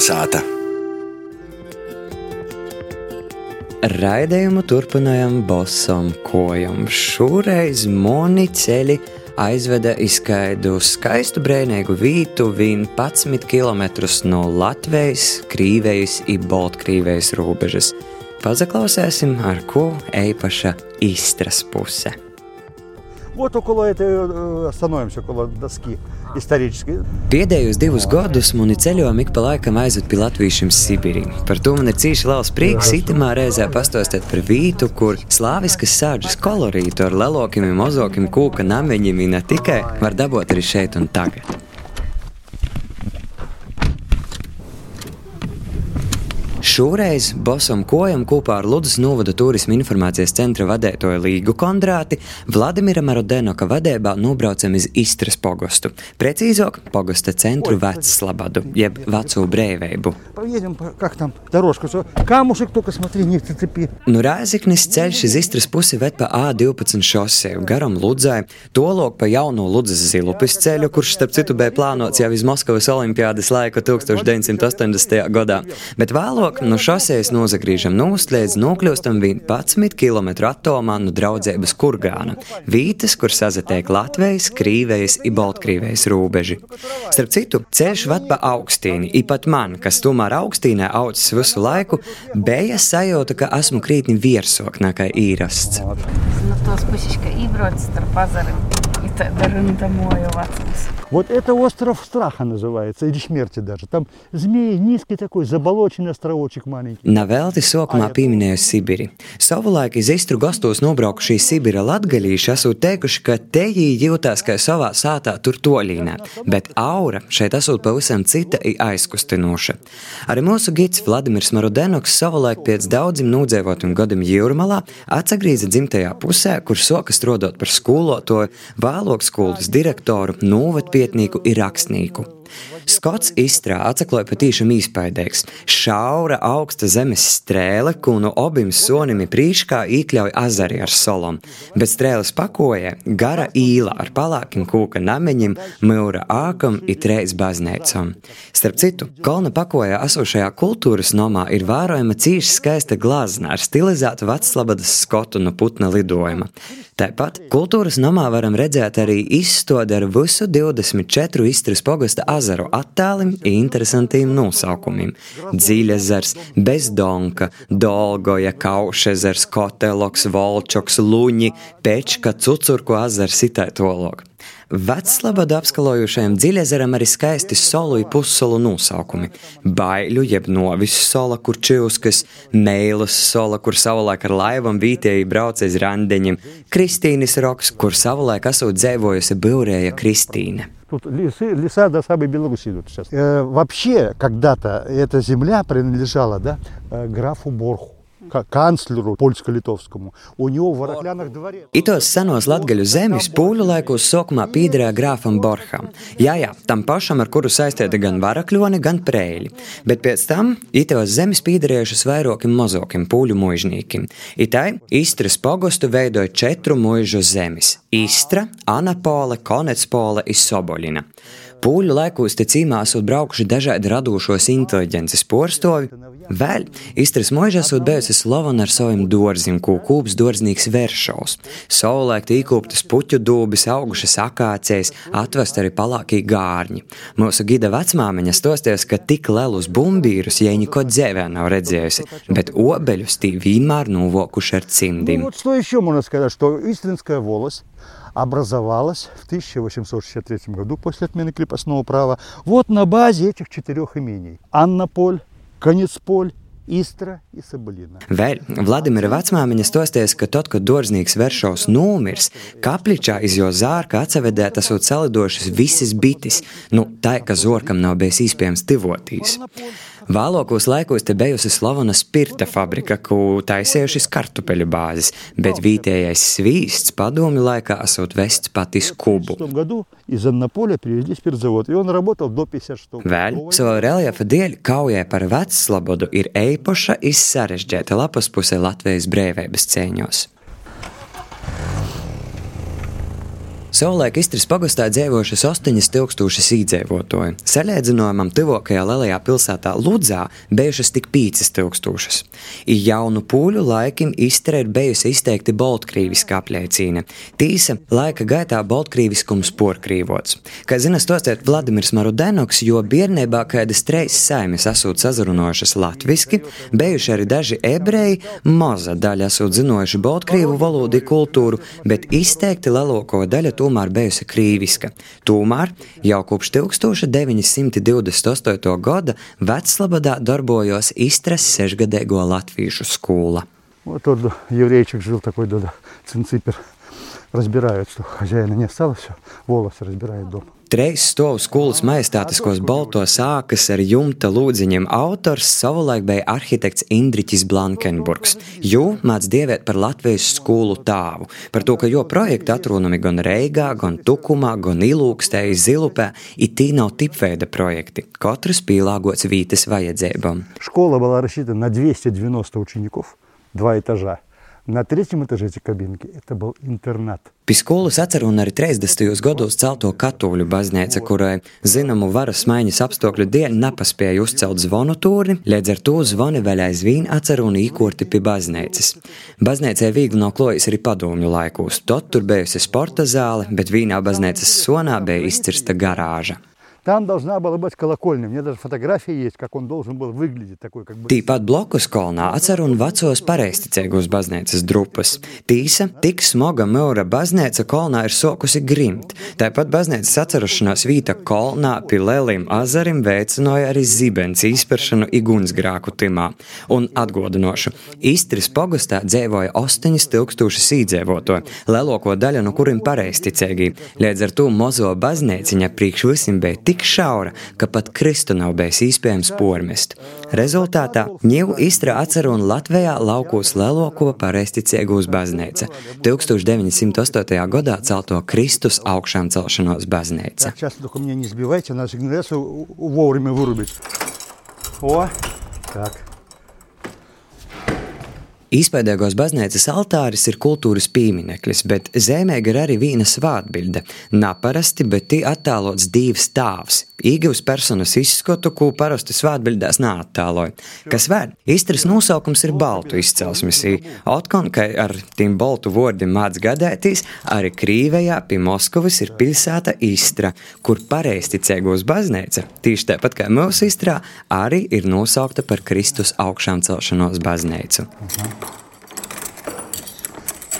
Kalnasāta. Raidījumu turpinājām bosam kojam. Šoreiz moni ceļi aizveda izskaidu skaistu brēnīgu vītu 11 km no Latvijas, Krīvejas un Baltkrievijas robežas. Pazaklausēsim, ar ko eipaša Istras puse. Вот около этой э, остановимся, около доски исторической. Pēdējos divus gadus mani ceļojumi ik pa laikam aizved pie latviešiem Sibīrī. Par to man ir cīši liels prieks itamā reizē pastostēt par vītu, kur slāviskas sāģes kolorītu ar lelokiem, mozokiem, kūka nameņiem ne tikai var dabūt arī šeit un tagad. Šoreiz Bosam Kojam kopā ar Ludus Novada turisma informācijas centra vadētoju Līgu Kondrāti Vladimira Marodenoka vadībā nobraucam iz Istras pogostu, precīzāk pogosta centru Vecslabadu, jeb Veco brēvēbu. Nu Rēziknis ceļš iz Istras pusi ved pa A12 šoseju garam Ludzai, tolok pa jauno Ludzas zilupis ceļu, kurš starp citu bija plānots jau iz Moskavas olimpiādes laika 1980. gadā, bet vēlāk no šosejas nozagrīžam nūst līdz nokļūstam 11 km attālumā no draudzības kurgāna, vītas, kur sazatiek Latvijas, Krīvejas un Baltkrievijas robeži. Starp citu, ceļš ved pa augstīni, ipat man, kas tomēr augstīnē audzis visu laiku, bija sajūta, ka esmu krītni virsok nekā īrasts. No tos pusiška ībrot starp azariem. И тогда рындамою вацмус. Вот это остров страха называется, или смерти даже. Там змеи, низкий такой, заболоченный островочек маленький. Navelti sākumā pieminēju Sibīri. Savulaik iz Istru gastos nobraukušie Sibīra latgalīši esot teikuši, ka te viņi jūtās kā savā sātā tur toļīnā, bet aura šeit esot pavisam cita un aizkustinoša. Arī mūsu gids Vladimirs Marodenoks savulaik pēc daudziem nūdzēvotiem gadiem Jūrmalā atsagrīza dzimtajā pusē, kur soka strodot par skolotoju, vēlāk skolas direktoru, novatpietnieku un rakstnieku. Skots izstrā atsaklāja patīšām īspaidīgs. Šaura augsta zemes strēle, ko no obim sonim prīškā iekļauj azari ar solom, bet strēles pakojē gara īla ar palākiem kūka nameņiem, mūra ākam un treis baznēcam. Starp citu, kolna pakojā esošajā kultūras nomā ir vērojama cīši skaista glazna ar stilizētu Veclabadas skotu no putna lidojuma. Tāpat kultūras namā varam redzēt arī izstādi ar visu 24 Istras pogasta azaru attēliem interesantiem nosaukumiem - Dziļezers, Bezdonka, Dolgoja, Kaušezers, Koteloks, Volčoks, Luņi, Pečka, Cucurku azars itātolog. Veclabadu apskalojušajam dziļezeram arī skaisti solu un pussolu nosaukumi - Baiļu, jeb novis sola, kur čivskas, Meilas sola, kur savulaik ar laivam vītēji brauca iz randeņiem, Kristīnas roks, kur savulaik esot dzēvojusi Bilrēja Kristīne. Тут лесы, леса до самой Беларуси идут сейчас. Э, вообще, когда-то эта земля принадлежала да, э, графу Борху, kancleru Polsko-Litovskumu. Un jau Varakljanah dvarē. Itos senos latgaļu zemes pūļu laikos sokumā pīderēja grāfam Borham. Jā, jā, tam pašam, ar kuru saistīta gan varakļoni, gan prēļi. Bet pēc tam itos zemes pīderējušas vairākiem mazokiem pūļu mužnīkiem. Itai Istras pogostu veidoja četru mužu zemes - Istra, Anapole, Konecpole un Soboļina. Pūļu laikos te cīmās ir braukuši dažādi radošos inteliģences porstovi. Vēl Istras mūžā ir bijusi slavena ar saviem dārziem, ko kūps dārznīgs veršos. Savulaik tīkūptas puķu dūbis, augušas akācijas, atvest arī palākī gārņi. Mūsu gida vecmāmiņa stosties, ka tik lielus bumbīrus jai neko dzēvē nav redzējusi, bet obeļus tī vienmēr novokuši ar Ну cimdim. вот что еще можно сказать, что Истринская волость образовалась в 1863 году после отмены крепостного права вот на базе этих четырех имений. Аннаполь, Конецполь, Истра и Соболина. Vēl Vladimira vecmāmiņa stosties, ka tad, kad dārznīgs veršos nomirs, kapličā iz jo zārka atsavedēt esot salidošas visas bitis, nu tā, ka zorkam nav bijis iespējams tivotīs. Vēlākos laikos te bijusi slavena spirta fabrika, ko taisījušas kartupeļu bāzes, bet vietējais svīsts padomi laikā esot vests pat iz Kubu. Vēl savā reljefa dēļ kaujai par vecslabodu ir eipoša izsarežģēta lapas puse Latvijas brīvības cēņos. Savulaik Istras pagastā dzīvojušas 8000 iedzīvotāji. Salīdzinājumam, tuvākajā lielajā pilsētā Ludzā bijušas tik 5000. I jaunu pūļu laikim Istra ir bijusi izteikti Baltkrīviskā apliecīna. Tīsa laika gaitā Baltkrīviskums porkrīvots. Kā zina stostēt Vladimirs Marudenoks, jo bērnībā kādas treis saimes esot sazarunojušas latviski, bijuši arī daži ebreji, maza daļa esot zinojuši Baltkrīvu valodu kultūru, bet izteikti lielāko daļu tomēr bijusi krīviska. Tomēr jau kopš 1928. gada Veclabadā darbojos Istras sešgadēgo latviešu skola. Вот тот еврейчик жил такой, да, да, цинципер. Разбирают, что хозяина не осталось, все, волосы разбирает дом. Treis stāv skolas majestātiskos balto sākas ar jumta lūdziņiem autors savulaik bija arhitekts Indriķis Blankenburgs. Jū māc dievēt par Latvijas skolu tāvu, par to, ka jo projekti atrunami gan Reigā, gan Tukumā, gan Ilūkstēji Zilupē, it tī nav tipveida projekti, katrs pielāgots vītes vajadzībām. Skola bija rašīta na 290 učinikov, 2 etažā. Na trešajam etapā kabinke tas bija internāts. Pie skolas atceros arī 30. gados celto katoļu baznīcu, kurai zināmu varas maiņas apstākļu dēļ nepaspēja uzcelt zvanu turni, līdz ar to zvani vēl aizvien atceros īkorti pie baznīcas. Baznīcai viegli nav klājas arī padomju laikos. Tad tur bijusi sporta zāle, bet vienā baznīcas sonā bija izcirsta garāža. Там должна была быть колокольня. У меня даже фотография есть, как он должен был выглядеть. Такой, как бы... Tīpat blokus kolonā atceruna vecos pareizticīgos baznīcas drupas. Tīsa, tik smoga mūra baznīca kolonā ir sokusi grimt. Tāpat baznīcas atcerošanās vīta kolonā pie Lēlim azarim veicināja arī zibens izperšanu igunsgrāku timā. Un atgodinošu, Istris pogastā dzīvoja 8000 īdzīvoto, lielāko daļu no kuriem pareizticīgi. Līdz ar to mozo baznīciņa priekš visiem bija tik šaura, ka pat Kristu nav bijis iespējams pormest. Rezultātā ņēmu Istra atceru un Latvijā laukos lielāko pareizticīgos baznīca. 1908. gadā celto Kristus augšām celšanos baznīca. Так, Īspējīgos baznīcas altāris ir kultūras piemineklis, bet zemē ir arī viena svātbilde. Naparasti, bet tī attēlots divs tāvs. Īgavs personas izskatu, ko parasti svātbildēs neattēloja. Kas vēl? Istras nosaukums ir baltu izcelsmes. Otkon, ka ar tiem baltu vārdiem māc gadētīs, arī Krīvejā pie Moskavas ir pilsēta Istra, kur pareizticīgos baznīca, tieši tāpat kā mūsu Istrā, arī ir nosaukta par Kristus augšām celšanos baznīcu.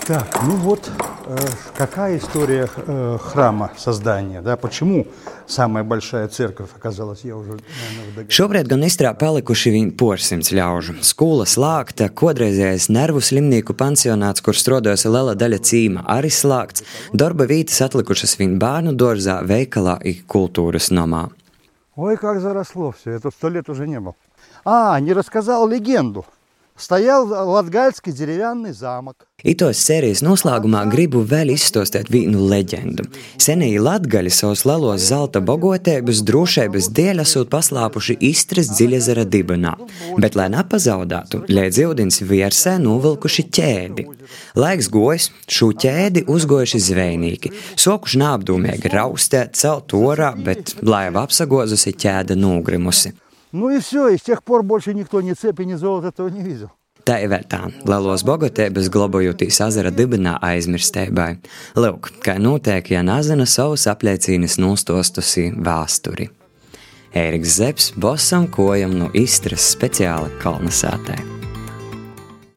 Так, ну вот э, какая история э, храма создания, да, почему самая большая церковь оказалась, я уже, наверное, догадаюсь. Šobrīd gan Istrā palikuši viņa porsimts ļaužu. Skola slēgta, kodreizējais nervu slimnīku pansionāts, kur strodojas liela daļa cīma, arī slēgts. Darba vietas atlikušas viņa bērnu dārzā, veikalā un kultūras namā. Ой, как заросло все, я тут сто лет уже не был. А, не рассказал легенду. Стоял латгальский деревянный замок. Itos sērijas noslēgumā gribu vēl izstāstīt vienu leģendu. Senīgi latgaļi savus lielos zelta bagotēbus drošības dēļ esot paslāpuši Istras dziļezera dibenā, bet, lai nepazaudātu, līdz ūdens viersē novilkuši ķēdi. Laiks gojas, šo ķēdi uzgojuši zvejnieki, sokuši neapdomīgi raustēt, celt orā, bet laiva apsagozusi ķēda nogrimusi. Ну и все, и с тех пор больше никто ни цепи, ни золота этого не видел. Tā ir vēl tā, lielos bogotēbas glabājotīs azara dibinā aizmirstēbai. Lūk, kā notiek, ja nazina savus apliecīnas nostostusī vēsturi. Ēriks Zepsi, bosam kojam no Istras speciāli kalnasātē.